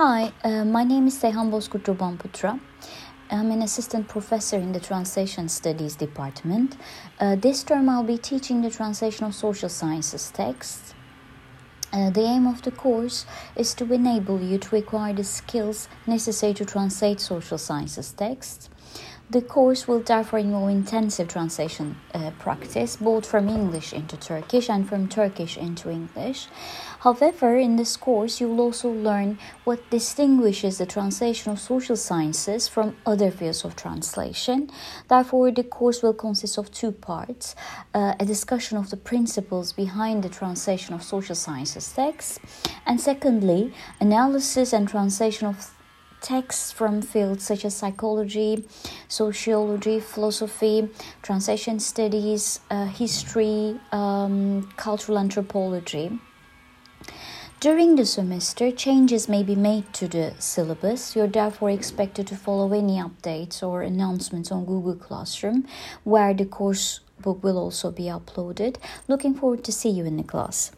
Hi, uh, my name is Seyhan Bozkurt Putra. I'm an assistant professor in the Translation Studies department. Uh, this term I'll be teaching the translation of social sciences texts. Uh, the aim of the course is to enable you to acquire the skills necessary to translate social sciences texts. The course will therefore involve intensive translation uh, practice, both from English into Turkish and from Turkish into English. However, in this course, you will also learn what distinguishes the translation of social sciences from other fields of translation. Therefore, the course will consist of two parts uh, a discussion of the principles behind the translation of social sciences texts, and secondly, analysis and translation of texts from fields such as psychology, sociology, philosophy, translation studies, uh, history, um, cultural anthropology. During the semester, changes may be made to the syllabus. You're therefore expected to follow any updates or announcements on Google Classroom, where the course book will also be uploaded. Looking forward to see you in the class.